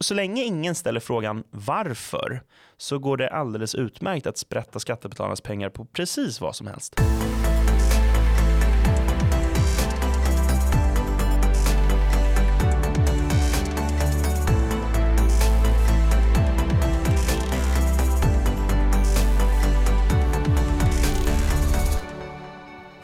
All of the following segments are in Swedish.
Så länge ingen ställer frågan varför så går det alldeles utmärkt att sprätta skattebetalarnas pengar på precis vad som helst.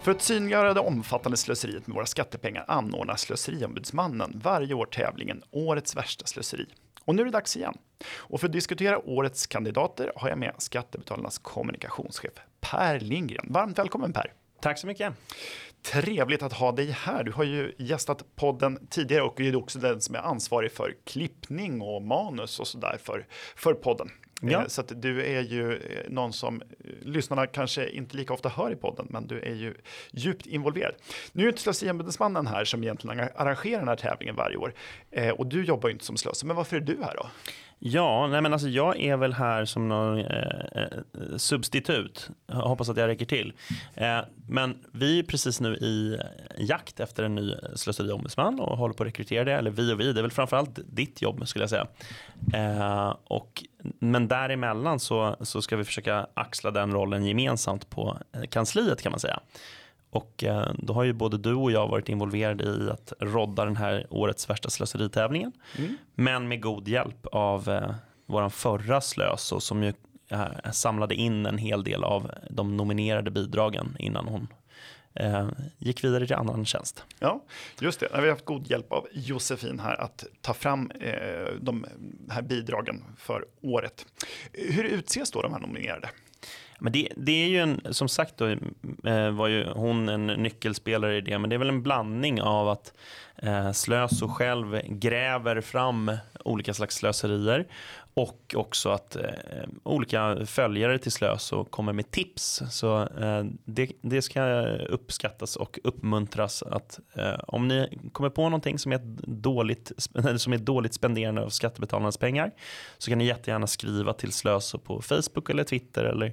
För att synliggöra det omfattande slöseriet med våra skattepengar anordnar Slöseriombudsmannen varje år tävlingen Årets värsta slöseri. Och nu är det dags igen. Och för att diskutera årets kandidater har jag med Skattebetalarnas kommunikationschef Per Lindgren. Varmt välkommen Per! Tack så mycket! Trevligt att ha dig här. Du har ju gästat podden tidigare och är också den som är ansvarig för klippning och manus och sådär för, för podden. Ja. Eh, så att du är ju eh, någon som eh, lyssnarna kanske inte lika ofta hör i podden, men du är ju djupt involverad. Nu är inte Slöseriombudsmannen här som egentligen arrangerar den här tävlingen varje år. Och du jobbar ju inte som slösare, men varför är du här då? Ja, nej men alltså jag är väl här som någon eh, eh substitut. Jag hoppas att jag räcker till. Eh, men vi är precis nu i jakt efter en ny slöseriombudsman och håller på att rekrytera det. Eller vi och vi, det är väl framförallt ditt jobb skulle jag säga. Eh, och, men däremellan så, så ska vi försöka axla den rollen gemensamt på eh, kansliet kan man säga. Och eh, då har ju både du och jag varit involverade i att rodda den här årets värsta slöseritävlingen. Mm. Men med god hjälp av eh, vår förra slös som ju eh, samlade in en hel del av de nominerade bidragen innan hon eh, gick vidare till annan tjänst. Ja, just det. Vi har haft god hjälp av Josefin här att ta fram eh, de här bidragen för året. Hur utses då de här nominerade? Men det, det är ju en, som sagt då, eh, var ju hon en nyckelspelare i det, men det är väl en blandning av att eh, Slöso själv gräver fram olika slags slöserier och också att eh, olika följare till Slöso kommer med tips. Så eh, det, det ska uppskattas och uppmuntras att eh, om ni kommer på någonting som är, dåligt, som är dåligt spenderande av skattebetalarnas pengar så kan ni jättegärna skriva till Slöso på Facebook eller Twitter eller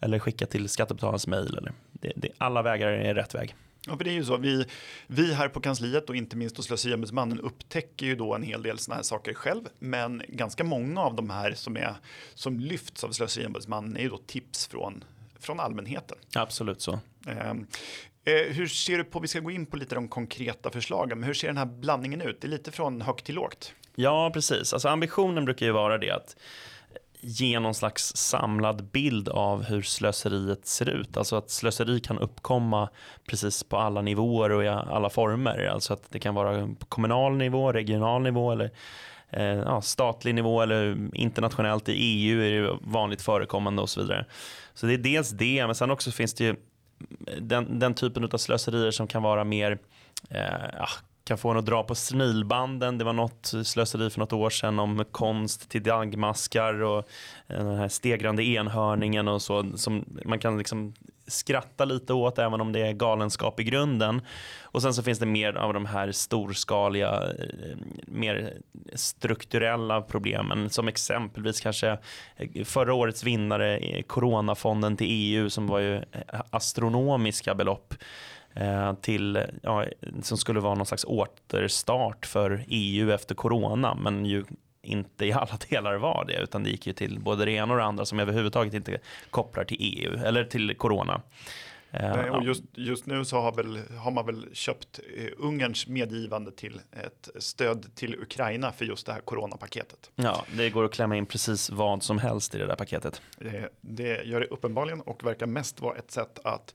eller skicka till skattebetalarnas mejl. Det, det, alla vägar är rätt väg. Ja, för det är ju så. Vi, vi här på kansliet och inte minst hos Slöseriombudsmannen upptäcker ju då en hel del sådana här saker själv. Men ganska många av de här som, är, som lyfts av Slöseriombudsmannen är ju då tips från, från allmänheten. Absolut så. Eh, eh, hur ser du på, vi ska gå in på lite de konkreta förslagen, men hur ser den här blandningen ut? Det är lite från högt till lågt. Ja, precis. Alltså ambitionen brukar ju vara det att ge någon slags samlad bild av hur slöseriet ser ut. Alltså att slöseri kan uppkomma precis på alla nivåer och i alla former. Alltså att det kan vara på kommunal nivå, regional nivå eller eh, ja, statlig nivå eller internationellt i EU är det vanligt förekommande och så vidare. Så det är dels det, men sen också finns det ju den, den typen av slöserier som kan vara mer eh, kan få en att dra på snilbanden. Det var något slöseri för något år sedan om konst till dagmaskar och eh, den här stegrande enhörningen och så som man kan liksom skratta lite åt även om det är galenskap i grunden. Och sen så finns det mer av de här storskaliga, eh, mer strukturella problemen som exempelvis kanske eh, förra årets vinnare, Coronafonden till EU som var ju astronomiska belopp. Eh, till, ja, som skulle vara någon slags återstart för EU efter corona, men ju inte i alla delar var det, utan det gick ju till både det ena och det andra som överhuvudtaget inte kopplar till EU eller till corona. Eh, Nej, och just, just nu så har, väl, har, man väl köpt eh, Ungerns medgivande till ett stöd till Ukraina för just det här coronapaketet. Ja, det går att klämma in precis vad som helst i det där paketet. Det, det gör det uppenbarligen och verkar mest vara ett sätt att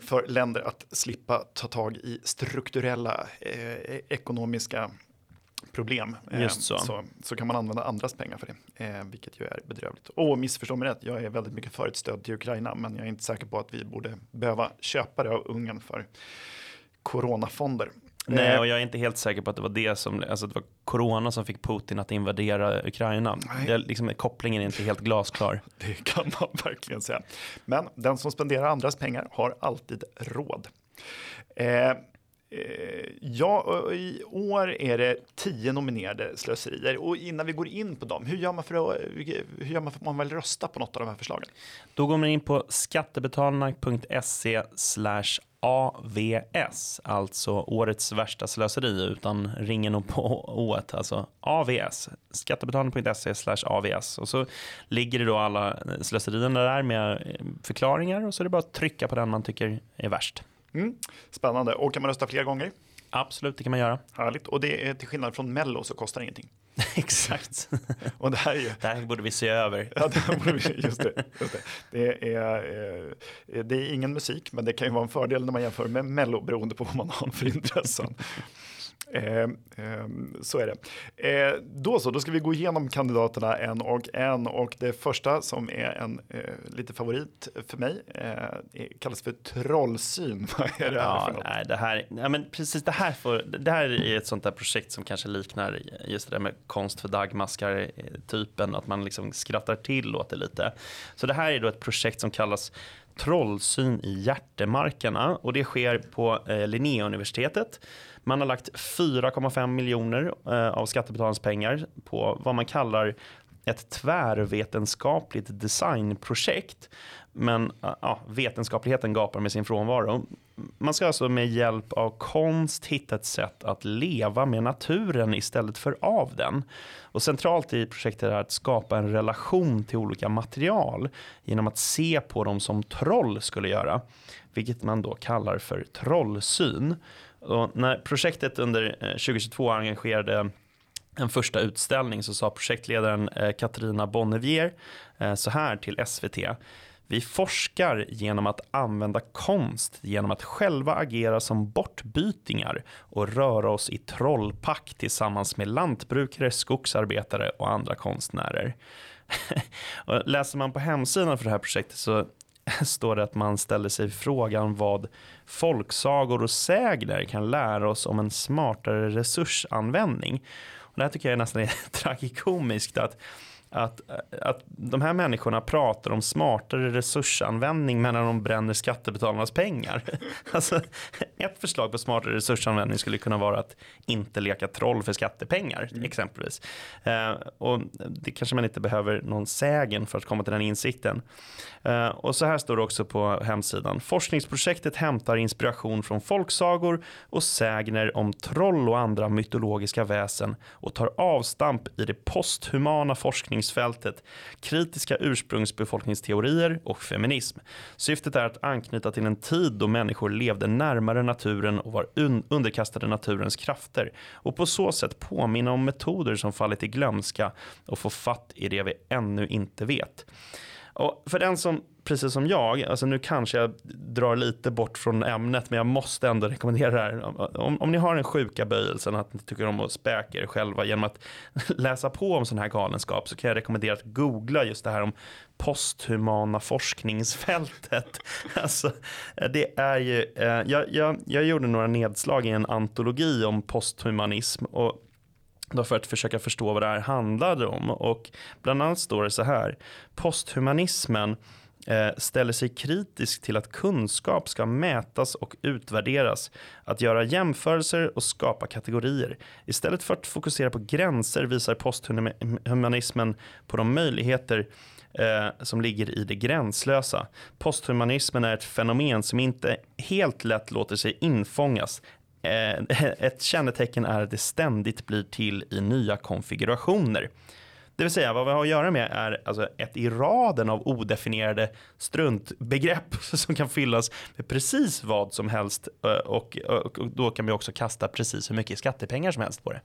för länder att slippa ta tag i strukturella eh, ekonomiska problem. Eh, Just så. så. Så, kan man använda andras pengar för det, eh, vilket ju är bedrövligt. Och missförstå mig rätt, jag är väldigt mycket för ett stöd till Ukraina, men jag är inte säker på att vi borde behöva köpa det av Ungern för coronafonder. Nej, eh, och jag är inte helt säker på att det var det som, alltså det var corona som fick Putin att invadera Ukraina. Det, liksom, kopplingen är inte helt glasklar. Det kan man verkligen säga. Men den som spenderar andras pengar har alltid råd. Eh, eh Ja, i år är det tio nominerade slöserier. Och innan vi går in på dem, hur gör man för att, hur gör man, för att man väl rösta på något av de här förslagen? Då går man in på skattebetalarna.se AVS, alltså årets värsta slöseri utan ringen och på ået, alltså AVS, skattebetalning.se slash AVS. Och så ligger det då alla slöserierna där med förklaringar och så är det bara att trycka på den man tycker är värst. Mm. Spännande. Och kan man rösta fler gånger? Absolut, det kan man göra. Härligt. Och det är till skillnad från Mello så kostar det ingenting. Exakt. Och det här, är ju... det här borde vi se över. ja, det, borde vi, just det, just det. Det, är, eh, det är ingen musik, men det kan ju vara en fördel när man jämför med Mello beroende på vad man har för intressen. Eh, eh, så är det. Eh, då så, då ska vi gå igenom kandidaterna en och en och det första som är en eh, lite favorit för mig eh, kallas för trollsyn. Vad är det ja, för Nej, det här, ja, men precis det här, får, det här är ett sånt där projekt som kanske liknar just det där med konst för dagmaskar typen, att man liksom skrattar till åt det lite. Så det här är då ett projekt som kallas Trollsyn i hjärtemarkerna och det sker på eh, Linnéuniversitetet. Man har lagt 4,5 miljoner eh, av skattebetalarnas pengar på vad man kallar ett tvärvetenskapligt designprojekt. Men äh, ja, vetenskapligheten gapar med sin frånvaro. Man ska alltså med hjälp av konst hitta ett sätt att leva med naturen istället för av den. Och centralt i projektet är att skapa en relation till olika material genom att se på dem som troll skulle göra, vilket man då kallar för trollsyn. Och när projektet under eh, 2022 engagerade en första utställning så sa projektledaren eh, Katarina Bonnevier eh, så här till SVT. Vi forskar genom att använda konst genom att själva agera som bortbytingar och röra oss i trollpack tillsammans med lantbrukare, skogsarbetare och andra konstnärer. och läser man på hemsidan för det här projektet så står det att man ställer sig frågan vad folksagor och sägner kan lära oss om en smartare resursanvändning. Och det här tycker jag nästan är tragikomiskt att att, att de här människorna pratar om smartare resursanvändning medan de bränner skattebetalarnas pengar. Alltså, ett förslag på smartare resursanvändning skulle kunna vara att inte leka troll för skattepengar mm. exempelvis. Eh, och det kanske man inte behöver någon sägen för att komma till den insikten. Eh, och så här står det också på hemsidan. Forskningsprojektet hämtar inspiration från folksagor och sägner om troll och andra mytologiska väsen och tar avstamp i det posthumana forskningsfältet, kritiska ursprungsbefolkningsteorier och feminism. Syftet är att anknyta till en tid då människor levde närmare naturen och var un underkastade naturens krafter och på så sätt påminna om metoder som fallit i glömska och få fatt i det vi ännu inte vet. Och för den som, precis som jag, alltså nu kanske jag drar lite bort från ämnet, men jag måste ändå rekommendera det här. Om, om ni har den sjuka böjelsen att ni tycker om att späka er själva genom att läsa på om sån här galenskap så kan jag rekommendera att googla just det här om posthumana forskningsfältet. Alltså, det är ju, eh, jag, jag, jag gjorde några nedslag i en antologi om posthumanism och då för att försöka förstå vad det här handlade om. Och bland annat står det så här. Posthumanismen Eh, ställer sig kritisk till att kunskap ska mätas och utvärderas, att göra jämförelser och skapa kategorier. Istället för att fokusera på gränser visar posthumanismen på de möjligheter eh, som ligger i det gränslösa. Posthumanismen är ett fenomen som inte helt lätt låter sig infångas Eh, ett kännetecken är att det ständigt blir till i nya konfigurationer. Det vill säga vad vi har att göra med är alltså ett i raden av odefinierade struntbegrepp som kan fyllas med precis vad som helst eh, och, och, och då kan vi också kasta precis hur mycket skattepengar som helst på det.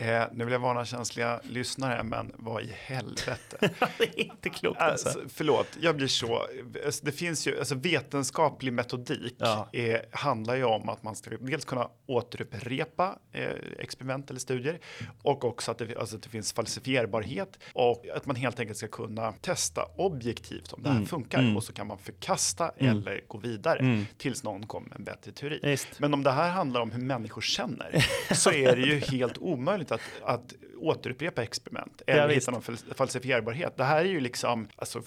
Eh, nu vill jag varna känsliga lyssnare, men vad i helvete. det är inte klokt alltså. alltså. Förlåt, jag blir så. Alltså, det finns ju, alltså vetenskaplig metodik ja. är, handlar ju om att man ska dels kunna återupprepa eh, experiment eller studier och också att det, alltså, att det finns falsifierbarhet och att man helt enkelt ska kunna testa objektivt om det här mm. funkar mm. och så kan man förkasta mm. eller gå vidare mm. tills någon kommer med en bättre teori. Just. Men om det här handlar om hur människor känner så är det ju helt omöjligt omöjligt att, att återupprepa experiment eller ja, hitta någon falsifierbarhet. Det här är ju liksom, alltså,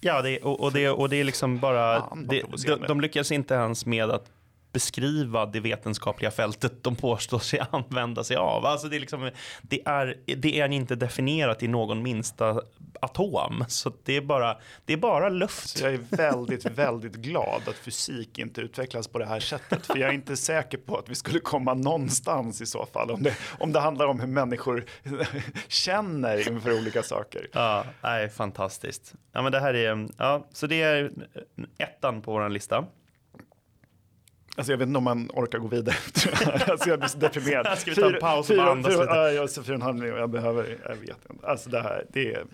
Ja, det, och, och, det, och det är liksom bara, det, de, de lyckas inte ens med att beskriva det vetenskapliga fältet de påstår sig använda sig av. Alltså det, är liksom, det, är, det är inte definierat i någon minsta atom, så det är bara, det är bara luft. Så jag är väldigt, väldigt glad att fysik inte utvecklas på det här sättet, för jag är inte säker på att vi skulle komma någonstans i så fall, om det, om det handlar om hur människor känner inför olika saker. Ja, nej, fantastiskt. Ja, men det här är, ja, så det är ettan på vår lista. Alltså jag vet inte om man orkar gå vidare. alltså jag blir så deprimerad. Ska vi ta en paus och andas lite? ja, jag fyra och en halv miljon, jag behöver, jag vet inte. Alltså det här, det är,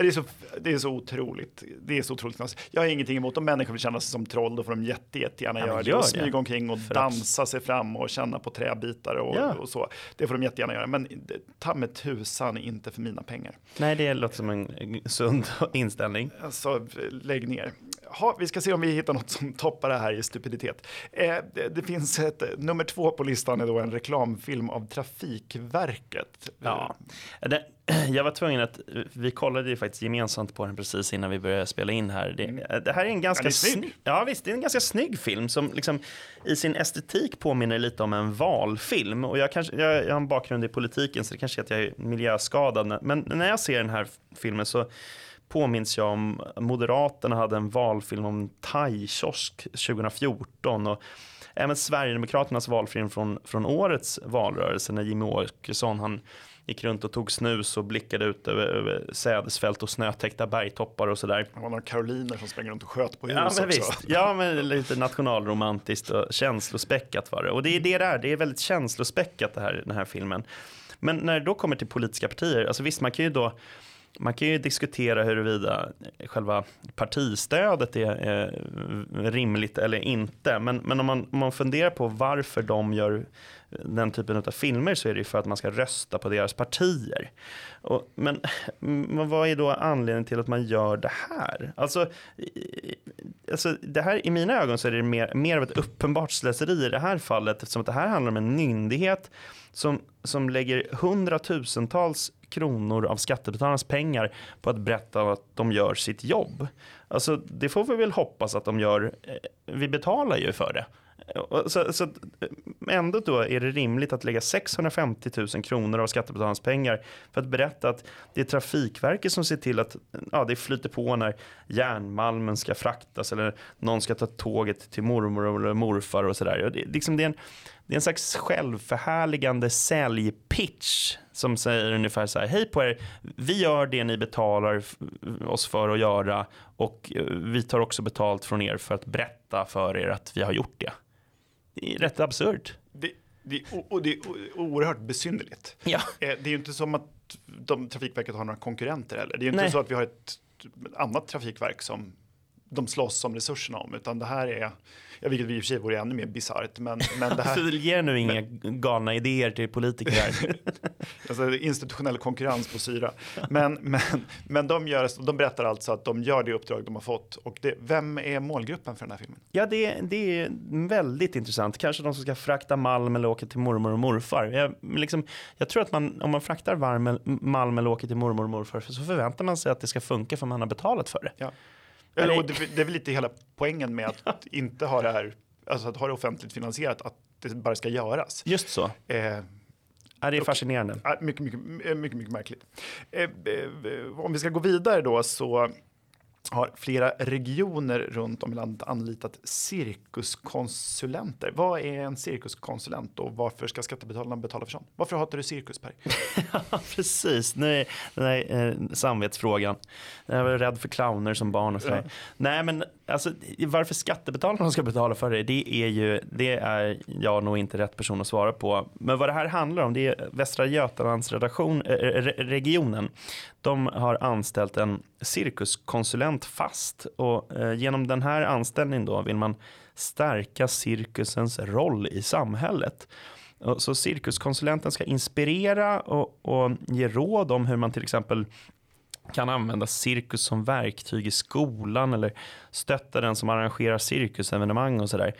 det är, så, det är så otroligt. Det är så otroligt. Jag har ingenting emot om människor vill känna sig som troll, då får de jätte, jättegärna Ja, göra det. gör Och det. smyga omkring och För dansa sig fram och känna på träbitar och, Ja. och så. Det får de jättegärna göra. Men det- ta med tusan inte för mina pengar. Nej, det låter som en sund inställning. Alltså, lägg ner. Ha, vi ska se om vi hittar något som toppar det här i stupiditet. Eh, det, det finns ett, nummer två på listan är då en reklamfilm av Trafikverket. Ja. Det, jag var tvungen att, vi kollade ju faktiskt gemensamt på den precis innan vi började spela in här. Det, det här är en ganska Mm. Ja, är snygg, ja visst, det är en ganska snygg film som liksom i sin estetik påminner lite om en valfilm. Och jag, kanske, jag, jag har en bakgrund i politiken så det kanske är att jag är miljöskadad. Men när jag ser den här filmen så påminns jag om Moderaterna hade en valfilm om thaikiosk 2014 och även Sverigedemokraternas valfilm från, från årets valrörelse när Jimmie Åkesson han gick runt och tog snus och blickade ut över, över sädesfält och snötäckta bergtoppar och sådär. Det var några karoliner som sprang runt och sköt på hus Ja men, också. visst. ja, men lite nationalromantiskt och känslospäckat var det. Och det är det där, det är väldigt känslospäckat det här, den här filmen. Men när det då kommer till politiska partier, alltså visst man kan ju då man kan ju diskutera huruvida själva partistödet är, rimligt eller inte. Men, men om, man, om man funderar på varför de gör den typen av filmer så är det ju för att man ska rösta på deras partier. Och, men, men vad är då anledningen till att man gör det här? Alltså, i- alltså det här, i mina ögon så är det mer, mer av ett uppenbart slöseri i det här fallet eftersom att det här handlar om en myndighet som, som lägger hundratusentals kronor av skattebetalarnas pengar på att berätta att de gör sitt jobb. Alltså, det får vi väl hoppas att de gör. Eh, vi betalar ju för det. Så, så ändå då är det rimligt att lägga 650 000 kronor av skattebetalarnas pengar för att berätta att det är Trafikverket som ser till att ja, det flyter på när järnmalmen ska fraktas eller någon ska ta tåget till mormor eller morfar och sådär. Det, liksom det, är en, det är en slags självförhärligande säljpitch som säger ungefär så här, hej på er, vi gör det ni betalar oss för att göra och eh, vi tar också betalt från er för att berätta för er att vi har gjort det. Det är rätt absurt. Det, det, och, det är oerhört besynnerligt. Ja. Eh, Det är ju inte som att de, Trafikverket har några konkurrenter heller. Det är ju inte Nej. så att vi har ett annat trafikverk som de slåss om resurserna om, utan det här är, ja, vilket i och för sig vore ännu mer bisarrt, men, men det här, Så ge nu inga galna idéer till politiker alltså, institutionell konkurrens på syra. Men, men, men de, gör, de berättar alltså att de gör det uppdrag de har fått. Och det, vem är målgruppen för den här filmen? Ja, det, det är väldigt intressant. Kanske de som ska frakta malm eller åka till mormor och morfar. Jag, liksom, jag tror att man, om man fraktar varm, malm eller åker till mormor och morfar så förväntar man sig att det ska funka för man har betalat för det. Ja. Eller- Och det, det är väl lite hela poängen med att inte ha det här, alltså att ha det offentligt finansierat, att det bara ska göras. Just så. Eh, Ja, det är fascinerande. Mycket, mycket, mycket, mycket märkligt. Eh, eh, Om vi ska gå vidare då så har flera regioner runt om i landet anlitat cirkuskonsulenter. Vad är en cirkuskonsulent och varför ska skattebetalarna betala för sånt? Varför hatar du cirkus Per? Precis. Nu är den här eh, samvetsfrågan. Jag var rädd för clowner som barn och sådär. Nej, men alltså, varför skattebetalarna ska betala för det, det är ju, det är jag nog inte rätt person att svara på. Men vad det här handlar om, det är Västra Götalandsregionen. Eh, re- regionen. De har anställt en cirkuskonsulent fast och eh, genom den här anställningen då vill man stärka cirkusens roll i samhället. Och Så cirkuskonsulenten ska inspirera och, och ge råd om hur man till exempel kan använda cirkus som verktyg i skolan eller stötta den som arrangerar cirkusevenemang och sådär.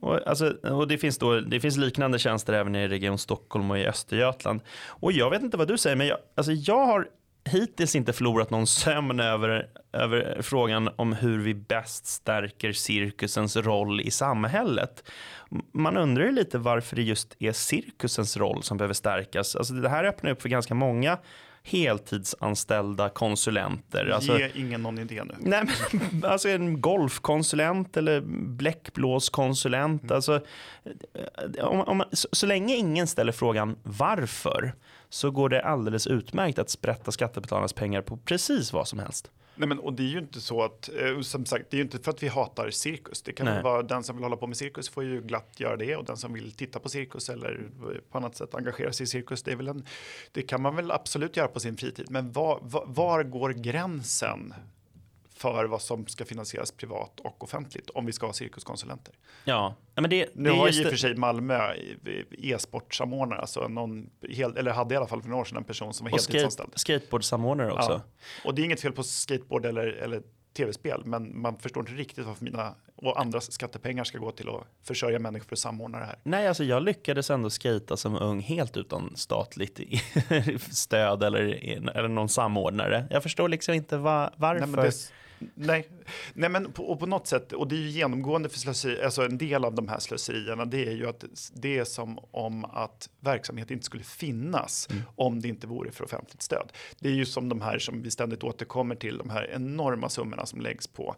Och, alltså, och det, finns då, det finns liknande tjänster även i Region Stockholm och i Östergötland. Och jag vet inte vad du säger, men jag, alltså jag har hittills inte förlorat någon sömn över, över frågan om hur vi bäst stärker cirkusens roll i samhället. Man undrar ju lite varför det just är cirkusens roll som behöver stärkas. Alltså det här öppnar upp för ganska många heltidsanställda konsulenter. Ge alltså, ingen någon idé nu. Nej, men, alltså en golfkonsulent eller bläckblåskonsulent. Mm. Alltså, om, om, så, så länge ingen ställer frågan varför så går det alldeles utmärkt att sprätta skattebetalarnas pengar på precis vad som helst. Nej, men, och det är ju inte så att, eh, som sagt, det är ju inte för att vi hatar cirkus. Det kan Nej. vara den som vill hålla på med cirkus får ju glatt göra det och den som vill titta på cirkus eller på annat sätt engagera sig i cirkus, det, är väl en, det kan man väl absolut göra på sin fritid. Men var, var, var går gränsen för vad som ska finansieras privat och offentligt om vi ska ha cirkuskonsulenter. Ja, men det, nu det har i och för sig Malmö e-sportsamordnare, alltså någon, eller hade i alla fall för några år sedan en person som var heltidsanställd. Skate, skateboardsamordnare också. Ja. Och det är inget fel på skateboard eller, eller tv-spel, men man förstår inte riktigt varför mina och andras skattepengar ska gå till att försörja människor för att samordna det här. Nej, alltså jag lyckades ändå skata som ung helt utan statligt stöd eller, eller någon samordnare. Jag förstår liksom inte var, varför. Nej, Nej, Nej men på, och på något sätt, och det är ju genomgående för slöseri, alltså en del av de här slöserierna, det är ju att det är som om att verksamhet inte skulle finnas mm. om det inte vore för offentligt stöd. Det är ju som de här som vi ständigt återkommer till, de här enorma summorna som läggs på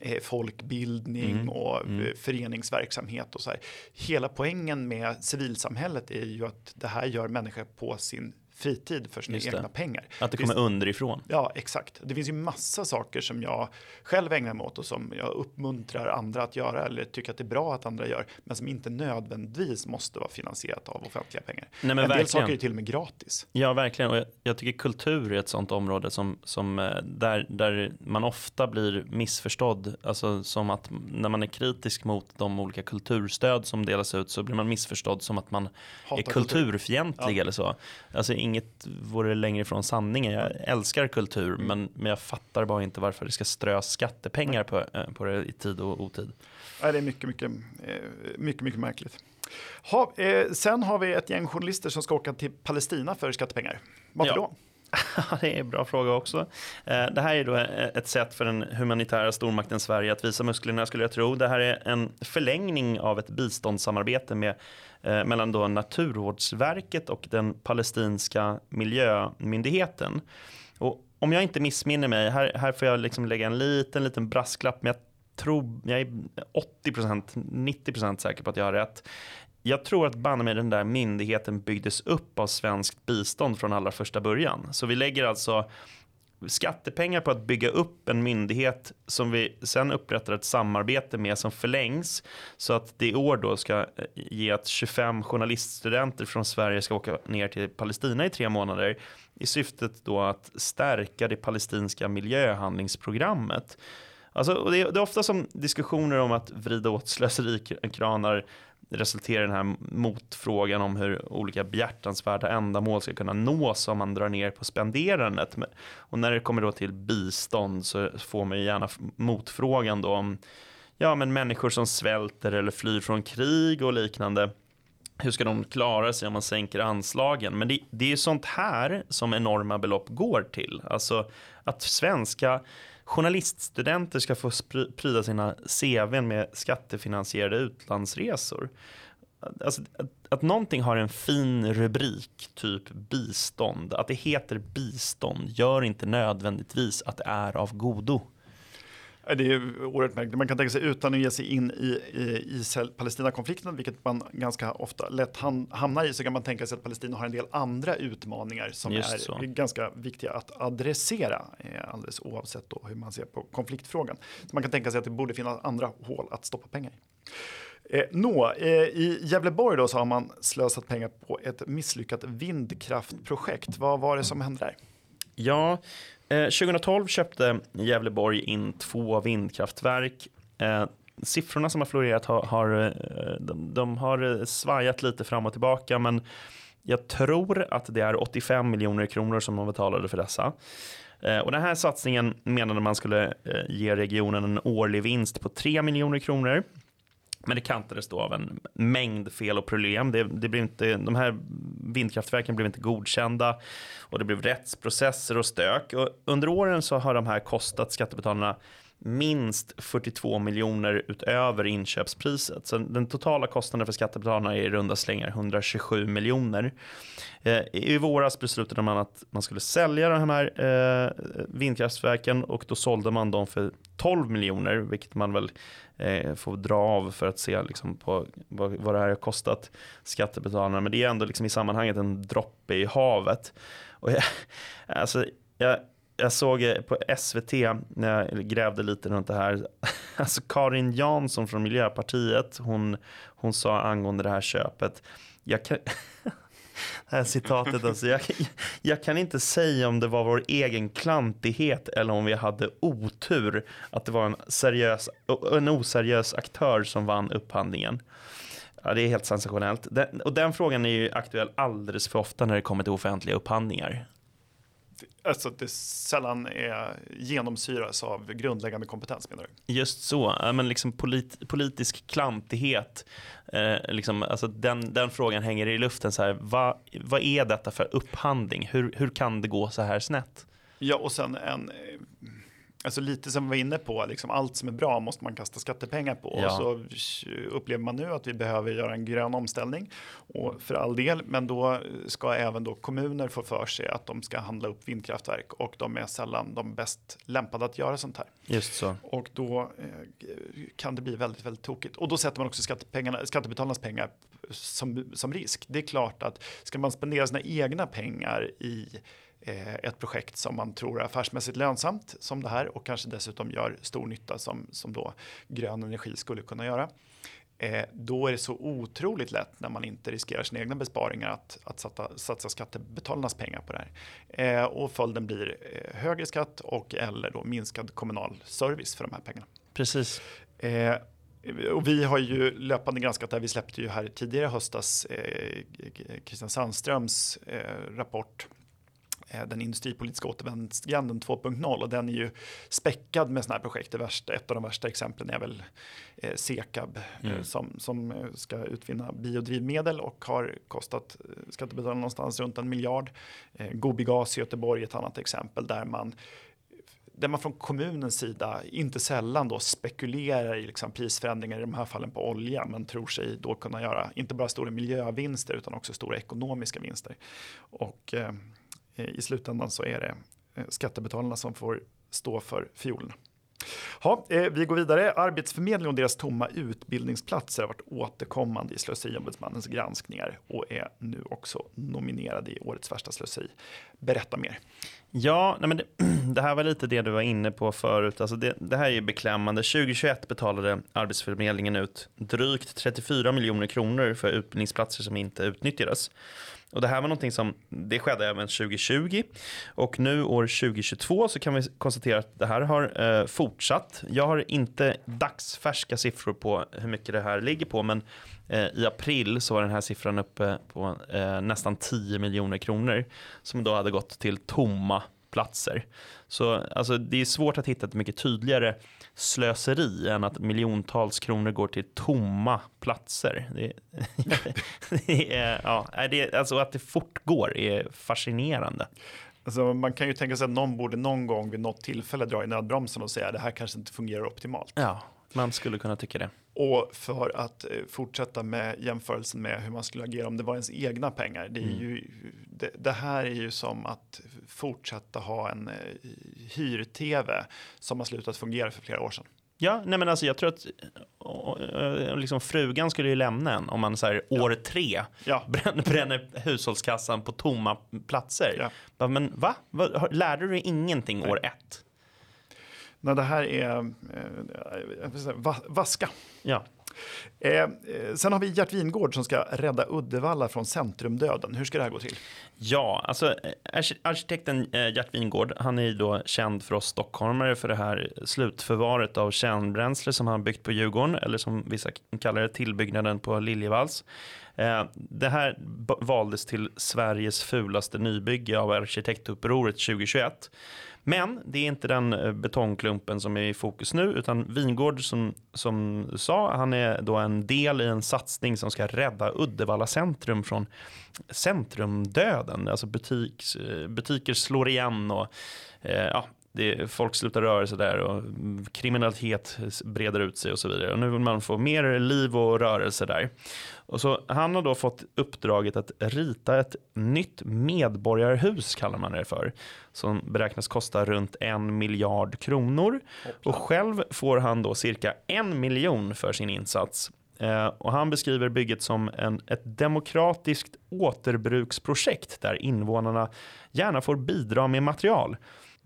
eh, folkbildning mm. och mm. Eh, föreningsverksamhet och så här. Hela poängen med civilsamhället är ju att det här gör människor på sin fritid för sina egna pengar. Att det kommer det underifrån. Ja, exakt. Det finns ju massa saker som jag själv ägnar mig åt och som jag uppmuntrar andra att göra eller tycker att det är bra att andra gör, men som inte nödvändigtvis måste vara finansierat av offentliga pengar. Nej, men en verkligen. del saker är till och med gratis. Ja, verkligen. Och jag, jag, tycker kultur är ett sånt område som, som eh, där, där man ofta blir missförstådd. Alltså som att när man är kritisk mot de olika kulturstöd som delas ut så blir man missförstådd som att man Hatar är kulturfientlig kultur. ja. eller så. Alltså inget vore längre ifrån sanningen. Jag älskar kultur, mm. men, men jag fattar bara inte varför det ska strös skattepengar på, eh, på det i tid och otid. Ja, det är mycket, mycket, eh, mycket, mycket märkligt. Ha, eh, sen har vi ett gäng journalister som ska åka till Palestina för skattepengar. Varför ja. då? det är en bra fråga också. Eh, det här är då ett sätt för den humanitära stormakten Sverige att visa musklerna skulle jag tro. Det här är en förlängning av ett biståndssamarbete med, eh, mellan då Naturvårdsverket och den palestinska miljömyndigheten. Och om jag inte missminner mig, här, här får jag liksom lägga en liten, liten brasklapp, men jag tror, jag är 80%, 90% säker på att jag har rätt jag tror att banne mig den där myndigheten byggdes upp av svenskt bistånd från allra första början. Så vi lägger alltså skattepengar på att bygga upp en myndighet som vi sen upprättar ett samarbete med som förlängs så att det i år då ska eh, ge att 25 journaliststudenter från Sverige ska åka ner till Palestina i tre månader i syftet då att stärka det palestinska miljöhandlingsprogrammet. Alltså, det, är, det är ofta som diskussioner om att vrida åt slöserikranar resulterar i den här motfrågan om hur olika behjärtansvärda ändamål ska kunna nås om man drar ner på spenderandet. Och när det kommer då till bistånd så får man ju gärna motfrågan då om ja, men människor som svälter eller flyr från krig och liknande. Hur ska de klara sig om man sänker anslagen? Men det, det är sånt här som enorma belopp går till. Alltså att svenska journaliststudenter ska få pryda sina CV med skattefinansierade utlandsresor. Alltså, att, att någonting har en fin rubrik, typ bistånd, att det heter bistånd gör inte nödvändigtvis att det är av godo. Det är oerhört märkligt. Man kan tänka sig utan att ge sig in i, i Israel-Palestina-konflikten, vilket man ganska ofta lätt hamnar i, så kan man tänka sig att Palestina har en del andra utmaningar som Just är så. ganska viktiga att adressera, eh, alldeles oavsett hur man ser på konfliktfrågan. Så man kan tänka sig att det borde finnas andra hål att stoppa pengar i. Eh, nå, eh, I Gävleborg då så har man slösat pengar på ett misslyckat vindkraftprojekt. Vad var det som hände där? Ja, eh, 2012 köpte Gävleborg in två vindkraftverk. Eh, siffrorna som har florerat har, har eh, de, de, har eh, svajat lite fram och tillbaka, men jag tror att det är 85 miljoner kronor som man betalade för dessa. Och den här satsningen menade man skulle ge regionen en årlig vinst på 3 miljoner kronor. Men det kantades då av en mängd fel och problem. Det, det blev inte, de här vindkraftverken blev inte godkända och det blev rättsprocesser och stök. Och under åren så har de här kostat skattebetalarna minst 42 miljoner utöver inköpspriset. Så den totala kostnaden för skattebetalarna är i runda slängar 127 miljoner. Eh, I våras beslutade man att man skulle sälja de här eh, vindkraftverken och då sålde man dem för 12 miljoner, vilket man väl eh, får dra av för att se liksom, på vad, vad det här har kostat skattebetalarna. Men det är ändå liksom, i sammanhanget en droppe i havet. Och jag, alltså, jag, jag såg eh, på SVT när jag grävde lite runt det här. Alltså Karin Jansson från Miljöpartiet, hon, hon sa angående det här köpet. Jag kan, det här citatet, alltså, jag, jag kan inte säga om det var vår egen klantighet eller om vi hade otur att det var en, seriös, en oseriös aktör som vann upphandlingen. Ja, det är helt sensationellt. Den, och den frågan är ju aktuell alldeles för ofta när det kommer till offentliga upphandlingar. Alltså att det sällan är genomsyras av grundläggande kompetens menar du? Just så, men liksom polit, politisk klantighet. Eh, liksom, alltså den, den frågan hänger i luften. Så här, vad, vad är detta för upphandling? Hur, hur kan det gå så här snett? Ja, och sen en Alltså lite som vi var inne på, liksom allt som är bra måste man kasta skattepengar på. Ja. Och så upplever man nu att vi behöver göra en grön omställning. Och för all del, men då ska även då kommuner få för sig att de ska handla upp vindkraftverk. Och de är sällan de bäst lämpade att göra sånt här. Just så. Och då eh, kan det bli väldigt, väldigt tokigt. Och då sätter man också skattepengarna, skattebetalarnas pengar som, som risk. Det är klart att ska man spendera sina egna pengar i Eh, ett projekt som man tror är affärsmässigt lönsamt som det här och kanske dessutom gör stor nytta som, som då grön energi skulle kunna göra. Eh, då är det så otroligt lätt när man inte riskerar sina egna besparingar att, att satsa, satsa skattebetalarnas pengar på det här. Eh, och följden blir eh, högre skatt och eller då minskad kommunal service för de här pengarna. Precis. Eh, och vi har ju löpande granskat det här. Vi släppte ju här tidigare höstas eh, Christian Sandströms rapport Eh, den industripolitiska återvändsgränden 2.0 och den är ju späckad med sådana här projekt. Det värsta, ett av de värsta exemplen är väl eh, Sekab eh, mm. som, som eh, ska utvinna biodrivmedel och har kostat skattebetalarna någonstans runt en miljard. Eh, Gobigas i Göteborg är ett annat exempel där man där man från kommunens sida inte sällan då spekulerar i liksom prisförändringar i de här fallen på olja men tror sig då kunna göra inte bara stora miljövinster utan också stora ekonomiska vinster. Och eh, Eh, Eh, i slutändan så är det eh, skattebetalarna som får stå för fiolerna. Ja, eh, vi går vidare. Arbetsförmedlingen och deras tomma utbildningsplatser har varit återkommande i Slöseriombudsmannens granskningar och är nu också nominerade i årets värsta slöseri. Berätta mer. Ja, nej men det, det, här var lite det du var inne på förut. Alltså det, det här är ju beklämmande. 2021 betalade Arbetsförmedlingen ut drygt 34 miljoner kronor för utbildningsplatser som inte utnyttjades. Och det här var någonting som det skedde även 2020 och nu år 2022 så kan vi konstatera att det här har eh, fortsatt. Jag har inte dagsfärska siffror på hur mycket det här ligger på, men eh, i april så var den här siffran uppe på eh, nästan 10 miljoner kronor som då hade gått till tomma platser. Så alltså, det är svårt att hitta ett mycket tydligare slöseri än att miljontals kronor går till tomma platser. Det, det är, ja, det, alltså att det fortgår är fascinerande. Alltså man kan ju tänka sig att någon borde någon gång vid något tillfälle dra i nödbromsen och säga att det här kanske inte fungerar optimalt. Ja, man skulle kunna tycka det. Och för att eh, fortsätta med jämförelsen med hur man skulle agera om det var ens egna pengar. Det, är mm. ju, det, det, här är ju som att fortsätta ha en eh, hyr-tv som har slutat fungera för flera år sedan. Ja, nej men alltså jag tror att liksom frugan skulle ju lämna en om man så här, år ja. tre ja. bränner, bränner hushållskassan på tomma platser. Ja. Men va? Lärde du dig ingenting nej. år ett? När det här är eh, vaska. Ja. Eh, eh, sen har vi Gert Wingård som ska rädda Uddevalla från centrumdöden. Hur ska det här gå till? Ja, alltså eh, arkitekten eh, Gert Wingård, han är ju då känd för oss stockholmare för det här slutförvaret av kärnbränsle som han byggt på Djurgården, eller som vissa kallar det, tillbyggnaden på Liljevalchs. Det här valdes till Sveriges fulaste nybygge av arkitektupproret 2021. Men det är inte den eh, betongklumpen som är i fokus nu, utan Vingård som, som sa, han är då en del i en satsning som ska rädda Uddevalla centrum från centrumdöden. Alltså butiks, eh, butiker slår igen och eh, ja, det, folk slutar röra sig där och kriminalitet breder ut sig och så vidare. Och nu vill man få mer liv och rörelse där. Och så, han har då fått uppdraget att rita ett nytt medborgarhus, kallar man det för, som beräknas kosta runt en miljard kronor. Och själv får han då cirka en miljon för sin insats. Eh, och han beskriver bygget som en, ett demokratiskt återbruksprojekt där invånarna gärna får bidra med material.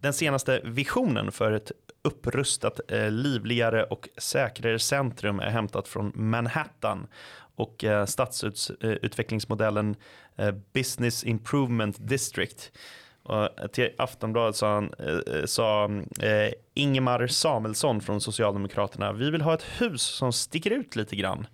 Den senaste visionen för ett upprustat, eh, livligare och säkrare centrum är hämtat från Manhattan och eh, stadsutvecklingsmodellen eh, Business Improvement District. Och eh, till Aftonbladet sa, han, eh, eh, sa eh, Ingemar Samuelsson från Socialdemokraterna, vi vill ha ett hus som sticker ut lite grann.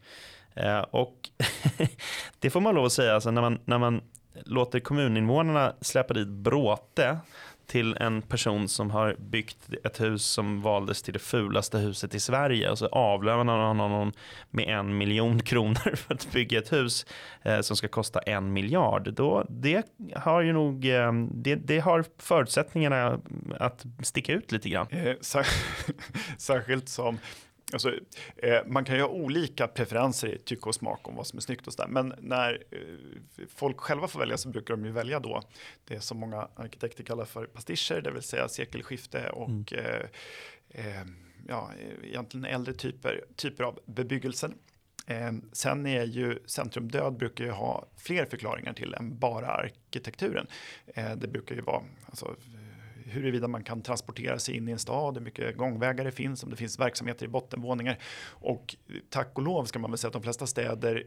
Eh, och det får man lov att säga, alltså när, man, när man låter kommuninvånarna släppa dit bråte till en person som har byggt ett hus som valdes till det fulaste huset i Sverige och så avlönar han honom med en miljon kronor för att bygga ett hus eh, som ska kosta en miljard. Då, det har ju nog eh, det, det, har förutsättningarna att sticka ut lite grann. Eh, särskilt som Alltså, eh, man kan ju ha olika preferenser i tycke och smak om vad som är snyggt och sådär. Men när eh, folk själva får välja så brukar de ju välja då det som många arkitekter kallar för pastischer, det vill säga sekelskifte och mm. eh, eh ja, egentligen äldre typer, typer av bebyggelsen. Eh, sen är ju centrumdöd brukar ju ha fler förklaringar till än bara arkitekturen. Eh, det brukar ju vara alltså, huruvida man kan transportera sig in i en stad, hur mycket gångvägar det finns, om det finns verksamheter i bottenvåningar. Och tack och lov ska man väl säga att de flesta städer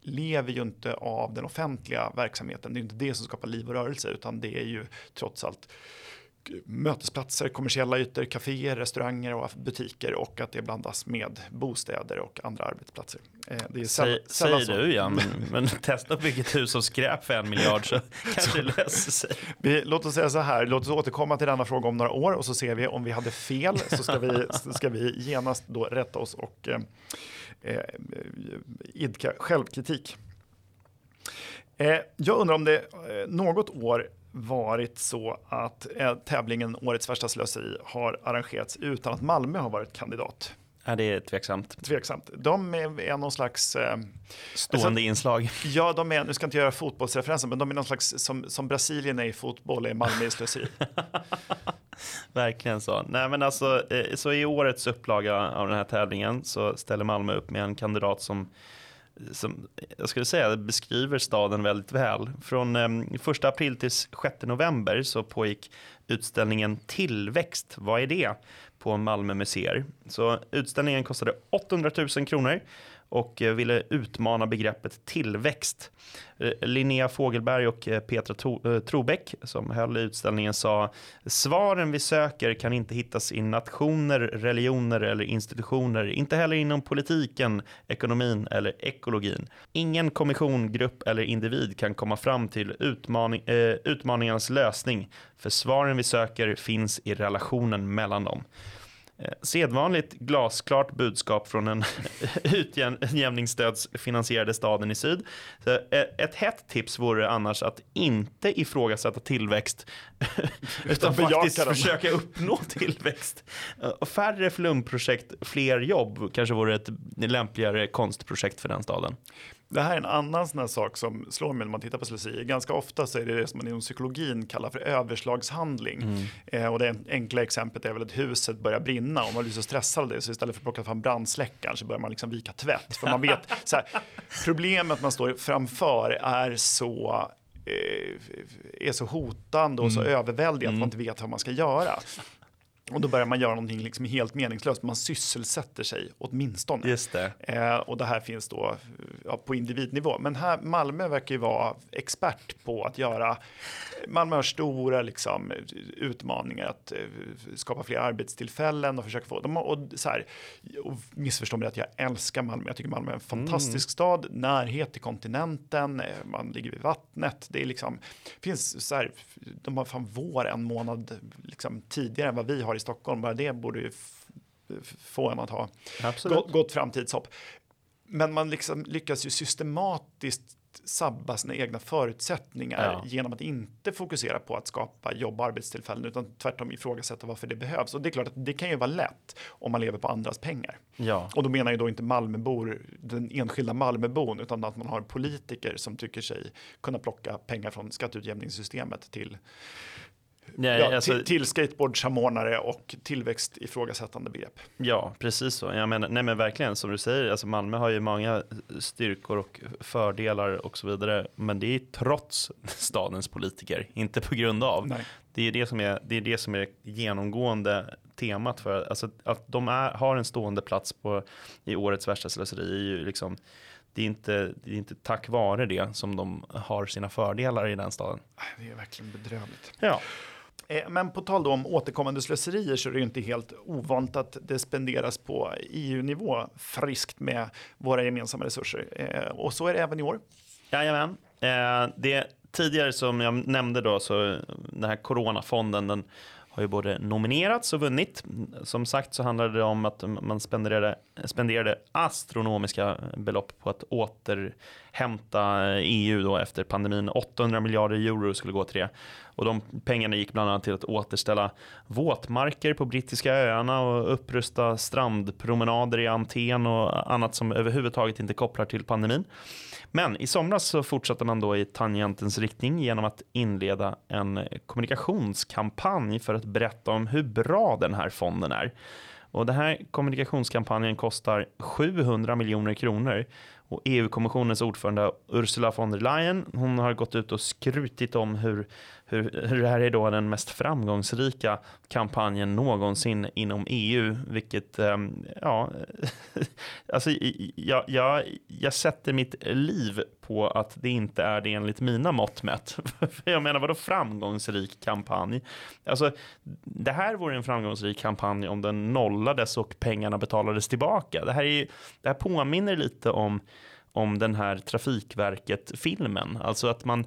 lever ju inte av den offentliga verksamheten. Det är inte det som skapar liv och rörelse, utan det är ju trots allt mötesplatser, kommersiella ytor, kaféer, restauranger och butiker och att det blandas med bostäder och andra arbetsplatser. Eh, det är Säg, säger så. du ja, men, men, testa att bygga ett hus av skräp för en miljard så kanske det löser sig. Vi, låt oss säga så här, låt oss återkomma till denna fråga om några år och så ser vi om vi hade fel så ska vi, ska vi genast då rätta oss och eh, eh, idka självkritik. Eh, jag undrar om det eh, något år varit så att eh, tävlingen Årets värsta slöseri har arrangerats utan att Malmö har varit kandidat. Ja, det är tveksamt. Tveksamt. De är, någon slags... Eh, Stående alltså, inslag. Ja, de är, nu ska jag inte göra fotbollsreferenser, men de är någon slags, som, som Brasilien är i fotboll, är Malmö i slöseri. Verkligen så. Nej, men alltså, eh, så i årets upplaga av den här tävlingen så ställer Malmö upp med en kandidat som som jag skulle säga beskriver staden väldigt väl. Från ehm, 1 april till 6 november så pågick utställningen Tillväxt, vad är det? på Malmö museer. Så utställningen kostade 800 000 kronor och eh, ville utmana begreppet tillväxt. Eh, Linnea Fågelberg och eh, Petra Trobeck som höll i utställningen sa svaren vi söker kan inte hittas i nationer, religioner eller institutioner, inte heller inom politiken, ekonomin eller ekologin. Ingen kommission, grupp eller individ kan komma fram till utmaning, eh, utmaningarnas lösning, för svaren vi söker finns i relationen mellan dem. Eh, sedvanligt glasklart budskap från en utjämningsstödsfinansierade staden i syd. Eh, ett hett tips vore annars att inte ifrågasätta tillväxt utan faktiskt den. försöka uppnå tillväxt. Eh, färre flumprojekt, fler jobb kanske vore ett lämpligare konstprojekt för den staden. Det här är en annan sån sak som slår mig när man tittar på slöseri. Ganska ofta så är det det som man inom psykologin kallar för överslagshandling. Mm. Eh, och det enkla exemplet är väl att huset börjar brinna och man blir så stressad av det så istället för att plocka fram brandsläckaren så börjar man liksom vika tvätt. För man vet, så här, problemet man står framför är så eh, är så hotande och så mm. överväldigande mm. att man inte vet vad man ska göra. Och då börjar man göra någonting liksom helt meningslöst. Man sysselsätter sig åtminstone. Just det. Eh, och det här finns då ja, på individnivå. Men här, Malmö verkar ju vara expert på att göra, Malmö har stora liksom, utmaningar att uh, skapa fler arbetstillfällen och försöka få, de, och, så här, och missförstå mig att jag älskar Malmö, jag tycker Malmö är en fantastisk mm. stad, närhet till kontinenten, man ligger vid vattnet, det är liksom, finns så här, de har fan vår en månad liksom, tidigare än vad vi har i Stockholm, bara det borde ju få en att ha gott, gott framtidshopp. Men man liksom lyckas ju systematiskt sabba sina egna förutsättningar ja. genom att inte fokusera på att skapa jobb och arbetstillfällen utan tvärtom ifrågasätta varför det behövs. Och det är klart att det kan ju vara lätt om man lever på andras pengar. Ja. Och då menar jag då inte Malmöbor, den enskilda Malmöbon, utan att man har politiker som tycker sig kunna plocka pengar från skatteutjämningssystemet till Nej, ja, alltså, till, till skateboardsamordnare och tillväxt ifrågasättande begrepp. Ja, precis så. Jag menar, nej men verkligen, som du säger, alltså Malmö har ju många styrkor och fördelar och så vidare, men det är trots stadens politiker, inte på grund av. Nej. Det är det som är, det är det som är genomgående temat för alltså, att de är, har en stående plats på, i årets värsta slöseri är ju liksom det är, inte, det är inte tack vare det som de har sina fördelar i den staden. Det är verkligen bedrövligt. Ja. Eh, men på tal om återkommande slöserier så är det ju inte helt ovant att det spenderas på EU-nivå friskt med våra gemensamma resurser. Eh, och så är det även i år. Jajamän. Eh, det tidigare som jag nämnde då, så den här coronafonden, den har ju både nominerats och vunnit. Som sagt så handlade det om att man spenderade, spenderade astronomiska belopp på att återhämta EU då efter pandemin. 800 miljarder euro skulle gå till det. Och de pengarna gick bland annat till att återställa våtmarker på brittiska öarna och upprusta strandpromenader i Anten och annat som överhuvudtaget inte kopplar till pandemin. Men i somras så fortsatte man då i tangentens riktning genom att inleda en kommunikationskampanj för att berätta om hur bra den här fonden är. Och den här kommunikationskampanjen kostar 700 miljoner kronor och EU-kommissionens ordförande Ursula von der Leyen, hon har gått ut och skrutit om hur, hur, hur det här är då den mest framgångsrika kampanjen någonsin inom EU, vilket, ehm, ja, alltså jag, jag, jag sätter mitt liv på att det inte är det enligt mina mått mätt. jag menar, vadå framgångsrik kampanj? Alltså, det här vore en framgångsrik kampanj om den nollades och pengarna betalades tillbaka. Det här, är, det här påminner lite om om den här Trafikverket-filmen. Alltså att man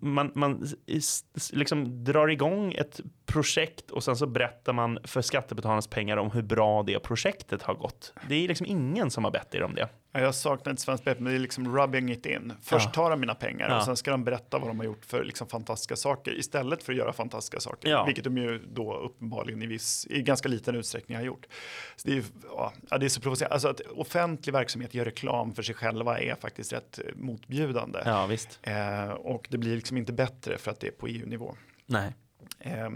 man, man liksom drar igång ett projekt och sen så berättar man för skattebetalarnas pengar om hur bra det projektet har gått. Det är liksom ingen som har bett er om det. Jag saknar ett svenskt begrepp, men det är liksom rubbing it in. Först ja. tar de mina pengar ja. och sen ska de berätta vad de har gjort för liksom fantastiska saker istället för att göra fantastiska saker. Ja. Vilket de ju då uppenbarligen i, viss, i ganska liten utsträckning har gjort. Så det, är, ja, det är så provocerande. Alltså att offentlig verksamhet gör reklam för sig själva är faktiskt rätt motbjudande. Ja, visst. Eh, och det blir liksom inte bättre för att det är på EU-nivå. Nej. Eh, eh,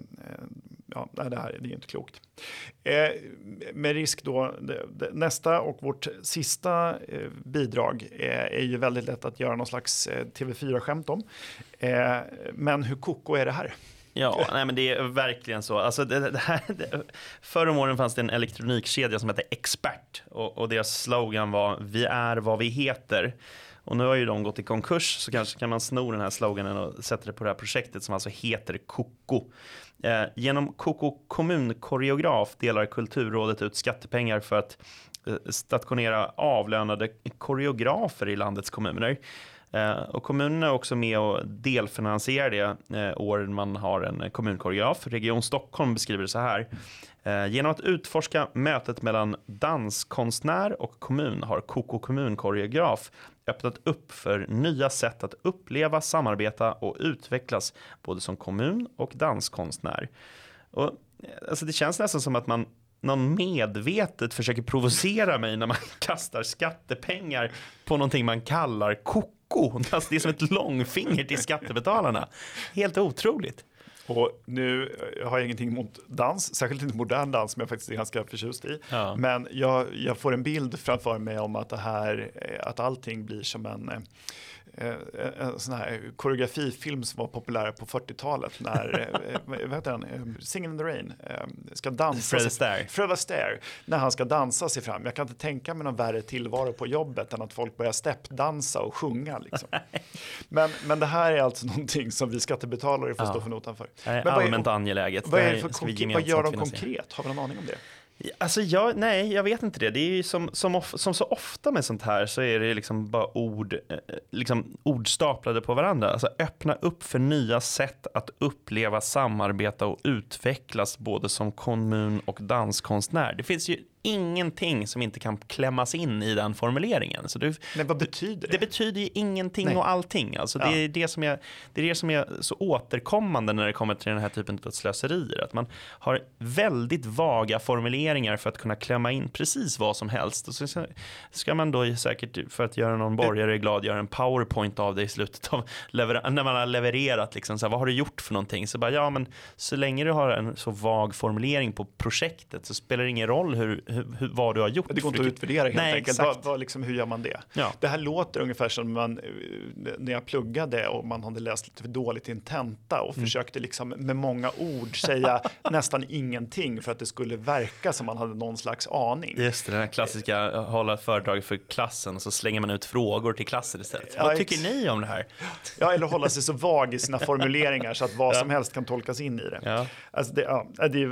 ja, det här det är inte klokt. Eh, med risk då, det, det, nästa och vårt sista eh, bidrag eh, är ju väldigt lätt att göra någon slags eh, TV4-skämt om. Eh, men hur koko är det här? Ja, nej, men det är verkligen så. Alltså det, det här, det, förr om åren fanns det en elektronikkedja som hette Expert och, och deras slogan var Vi är vad vi heter. Och nu har ju de gått i konkurs så kanske kan man sno den här sloganen och sätta det på det här projektet som alltså heter Koko. Eh, genom Koko kommunkoreograf delar Kulturrådet ut skattepengar för att eh, stationera avlönade koreografer i landets kommuner. Eh, och kommunerna är också med och delfinansierar det eh, år man har en kommunkoreograf. Region Stockholm beskriver det så här. Eh, genom att utforska mötet mellan danskonstnär och kommun har Koko kommunkoreograf öppnat upp för nya sätt att uppleva, samarbeta och utvecklas både som kommun och danskonstnär. Och, eh, alltså det känns nästan som att man någon medvetet försöker provocera mig när man kastar skattepengar på någonting man kallar koko. Alltså det är som ett långfinger till skattebetalarna. Helt otroligt. Och nu har jag ingenting emot dans, särskilt inte modern dans som jag faktiskt är ganska förtjust i. Ja. Men jag, jag, får en bild framför mig om att det här, att allting blir som en eh, en sån här koreografifilm som var populär på 40-talet när, eh, vad heter den, eh, Singing in the Rain, ska dansa. Fred Astaire. Fred Astaire, när han ska dansa sig fram. Jag kan inte tänka mig någon värre tillvaro på jobbet än att folk börjar steppdansa och sjunga. Liksom. men, men det här är alltså någonting som vi skattebetalare får ja. stå för notan för. Är allmänt är, angeläget. Vad, är det för vad gör de konkret? Har vi någon aning om det? Alltså jag, nej, jag vet inte det. Det är ju som, som, of, som så ofta med sånt här så är det liksom bara ord, eh, liksom ord staplade på varandra. Alltså öppna upp för nya sätt att uppleva, samarbeta och utvecklas både som kommun och danskonstnär. Det finns ju ingenting som inte kan klämmas in i den formuleringen. Så det, Men vad betyder det? Det betyder ju ingenting Nej. och allting. Alltså ja. det, är det, som är, det är det som är så återkommande när det kommer till den här typen av slöserier. Att man har väldigt vaga formuleringar för att kunna klämma in precis vad som helst. Och så ska man då säkert, för att göra någon borgare glad, göra en powerpoint av det i slutet av när man har levererat. Liksom, så här, vad har du gjort för någonting? Så bara, ja men så länge du har en så vag formulering på projektet så spelar det ingen roll hur, hur, vad du har gjort. Det går inte att utvärdera helt Nej, enkelt. Vad, vad, liksom, hur gör man det? Ja. Det här låter ungefär som man, eh, när jag pluggade och man hade läst lite för dåligt i en tenta och mm. försökte liksom med många ord säga nästan ingenting för att det skulle verka som man hade någon slags aning. Just det, den här klassiska eh, hålla föredrag för klassen och så slänger man ut frågor till klassen istället. Ja, vad tycker ni om det här? Ja, eller hålla sig så vag i sina formuleringar så att vad ja. som helst kan tolkas in i det. Ja. Alltså det, ja, det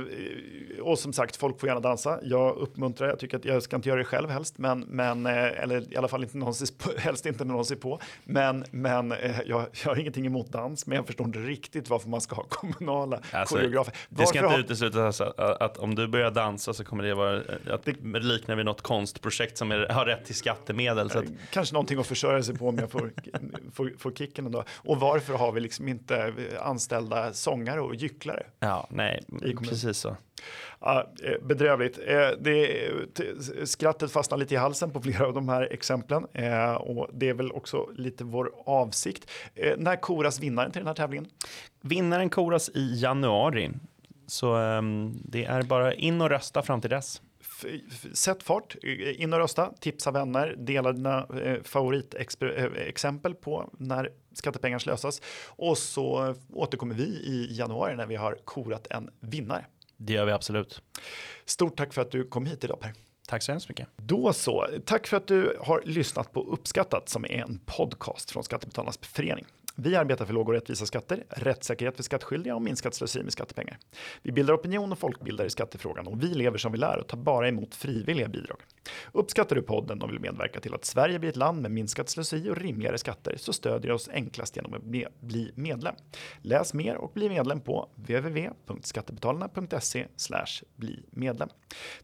och som sagt, folk får gärna dansa. Jag uppmuntrar, jag tycker att jag ska inte göra det själv helst, men, men eh, eller i alla fall inte någon på, helst inte någon ser på. Men, men eh, jag, jag har ingenting emot dans, men jag förstår inte riktigt varför man ska ha kommunala alltså, koreografer. Varför det ska inte ha... uteslutas alltså, att om du börjar dansa så kommer det vara eh, att det liknar vid något konstprojekt som är, har rätt till skattemedel. Så att... Kanske någonting att försörja sig på om jag får, får, får kicken ändå. Och varför har vi liksom inte anställda sångare och gycklare? Ja, nej, precis så. Ja, eh, bedrövligt. Eh, det, skrattet fastnar lite i halsen på flera av de här exemplen eh, och det är väl också lite vår avsikt. När koras vinnaren till den här tävlingen? Vinnaren koras i januari. Så ehm, det är bara in och rösta fram till dess. Sätt fart, in och rösta, tipsa vänner, dela dina favoritexempel på när skattepengar slösas och så återkommer vi i januari när vi har korat en vinnare. Det gör vi absolut. Stort tack för att du kom hit idag Per. Tack så hemskt mycket. Då så. Tack för att du har lyssnat på Uppskattat som är en podcast från Skattebetalarnas förening. Vi arbetar för låga och rättvisa skatter, rättssäkerhet för skattskyldiga och minskat slöseri med skattepengar. Vi bildar opinion och folkbildar i skattefrågan och vi lever som vi lär och tar bara emot frivilliga bidrag. Uppskattar du podden och vill medverka till att Sverige blir ett land med minskat slöseri och rimligare skatter så stödjer du oss enklast genom att bli medlem. Läs mer och bli medlem på www.skattebetalarna.se bli medlem.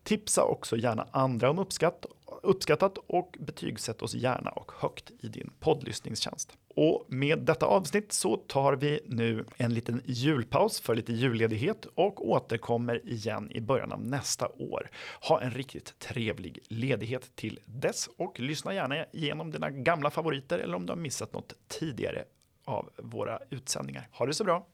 Tipsa också gärna andra om uppskatt uppskattat och betygsätt oss gärna och högt i din poddlyssningstjänst. Och med detta avsnitt så tar vi nu en liten julpaus för lite julledighet och återkommer igen i början av nästa år. Ha en riktigt trevlig ledighet till dess och lyssna gärna igenom dina gamla favoriter eller om du har missat något tidigare av våra utsändningar. Ha det så bra!